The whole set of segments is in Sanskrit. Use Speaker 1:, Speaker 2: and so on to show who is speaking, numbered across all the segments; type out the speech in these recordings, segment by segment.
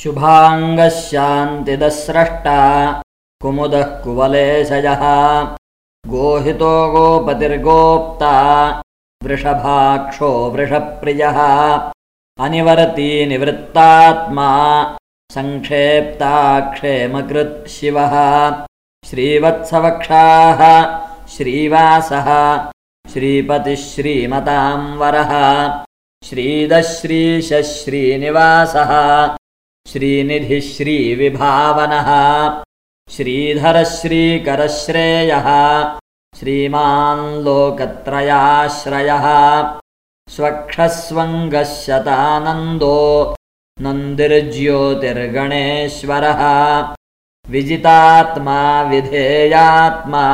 Speaker 1: शुभाङ्गशान्तिदस्रष्टा कुमुदः कुवलेशयः गोहितो गोपतिर्गोप्ता वृषभाक्षो वृषप्रियः। अनिवर्ती निवृत्तात्मा सङ्क्षेप्ताक्षेमकृत् शिवः। श्रीवत्सवक्षाः श्रीवासः श्रीपतिः वरः श्रीदश्रीशश्रीनिवासः श्रीनिधिः श्रीविभावनः श्रीधरश्रीकरश्रेयः। श्रीमान् लोकत्रयाश्रयः स्वक्षस्वङ्गशतानन्दो नन्दिर्ज्योतिर्गणेश्वरः। विजितात्मा विधेयात्मा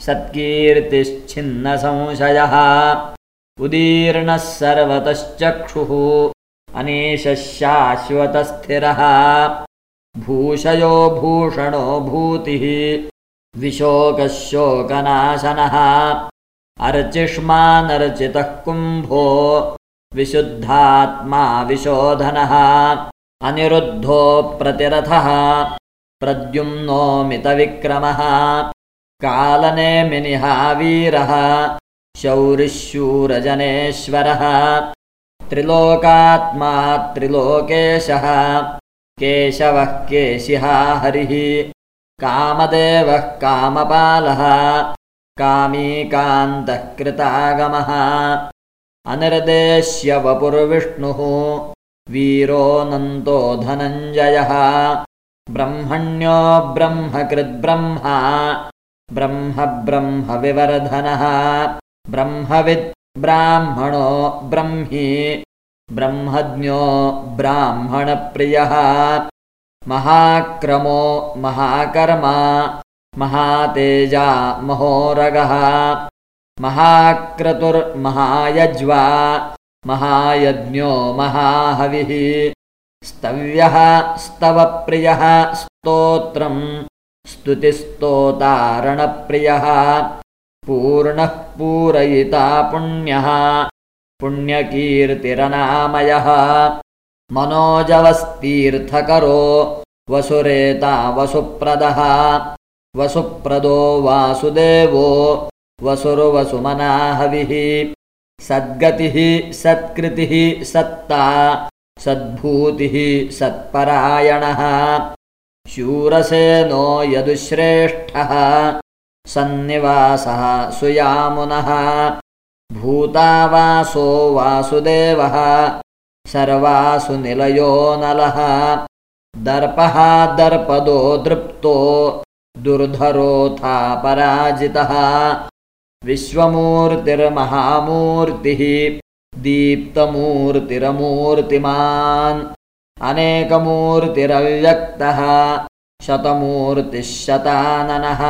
Speaker 1: सत्कीर्तिश्छिन्नसंशयः। उदीर्णः सर्वतश्चक्षुः अनीशः शाश्वतस्थिरः भूषयो भूषणो भूतिः विशोकः शोकनाशनः अर्चिष्मानर्चितः कुम्भो विशुद्धात्मा विशोधनः। अनिरुद्धो प्रतिरथः प्रद्युम्नोमितविक्रमः। कालनेमिनिहावीरः शौरिशूरजनेश्वरः त्रिलोकात्मा त्रिलोकेशः केशवः केशिहा हरिः। कामदेवः कामपालः। कामीकान्तः कृतागमः। अनिर्देश्यवपुर्विष्णुः वीरोऽनन्तो धनञ्जयः। ब्रह्मण्यो ब्रह्मकृद्ब्रह्मा। ब्रह्म ब्रह्मविवर्धनः ब्रह्मविद् ब्राह्मणो ब्रह्मी ब्रह्मज्ञो ब्राह्मणप्रियः महाक्रमो महाकर्मा महातेजा महोरगः महाक्रतुर्महायज्वा महायज्ञो महाहविः स्तव्यः स्तवप्रियः स्तोत्रम् स्तुतिस्तोतारणप्रियः पूर्णः पूरयिता पुण्यः। पुण्यकीर्तिरनामयः। मनोजवस्तीर्थकरो। वसुरेता वसुप्रदः। वसुप्रदो वासुदेवो। वसुर्वसुमनाहविः। सद्गतिः सत्कृतिः सत्ता। सद्भूतिः सत्परायणः। शूरसेनो यदुश्रेष्ठः सन्निवासः सुयामुनः। भूतावासो वासुदेवः सर्वासु निलयो नलः। दर्पः दर्पदो दृप्तो दुर्धरोथा पराजितः विश्वमूर्तिर्महामूर्तिः दीप्तमूर्तिरमूर्तिमान्। अनेकमूर्तिरव्यक्तः शतमूर्तिः शताननः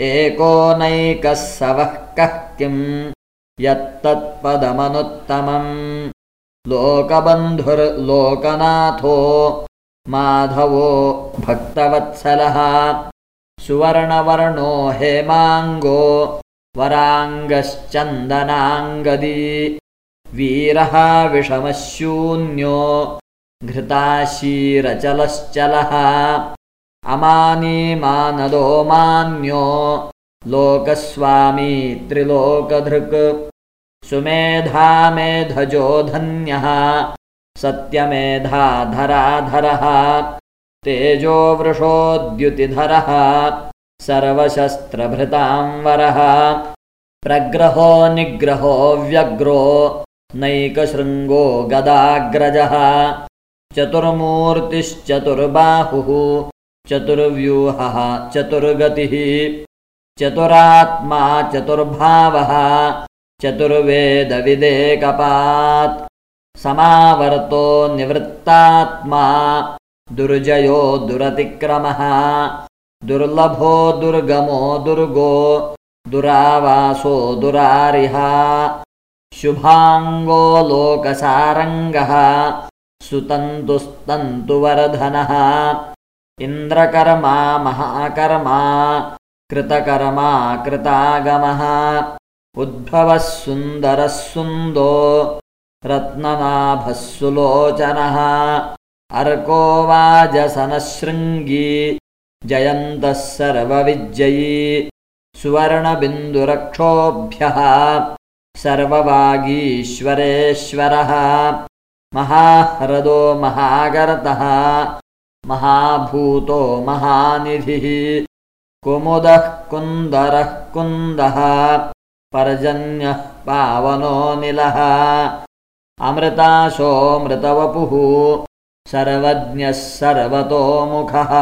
Speaker 1: एको नैकः सवः कः किम्? यत्तत्पदमनुत्तमम्। लोकबन्धुर्लोकनाथो माधवो भक्तवत्सलः। सुवर्णवर्णो हेमाङ्गो वराङ्गश्चन्दनाङ्गदी। वीरः विषमशून्यो घृताशीरचलश्चलः अमानीमानदो मान्यो। लोकस्वामी त्रिलोकधृक्। सुमेधामेधजो धन्यः। सत्यमेधाधराधरः तेजोवृषोद्युतिधरः सर्वशस्त्रभृताम्बरः प्रग्रहो निग्रहो व्यग्रो। नैकशृङ्गो गदाग्रजः। चतुर्मूर्तिश्चतुर्बाहुः चतुर्व्यूहः चतुर्गतिः चतुरात्मा चतुर्भावः चतुर्वेदविदेकपात् समावर्तो निवृत्तात्मा दुर्जयो दुरतिक्रमः दुर्लभो दुर्गमो दुर्गो दुरावासो दुरारिः शुभाङ्गो लोकसारङ्गः सुतन्तुस्तन्तुवर्धनः इन्द्रकर्मा महाकर्मा कृतकर्मा कृतागमः उद्भवः सुन्दरः सुन्दो रत्ननाभः सुलोचनः अर्को वाजसनशृङ्गी जयन्तः सर्वविजयी सुवर्णबिन्दुरक्षोभ्यः सर्ववागीश्वरेश्वरः महाह्रदो महागर्तः महाभूतो महानिधिः। कुमुदः कुन्दरः कुन्दः। पर्जन्यः पावनोऽनिलः अमृताशोऽमृतवपुः। सर्वज्ञः सर्वतोमुखः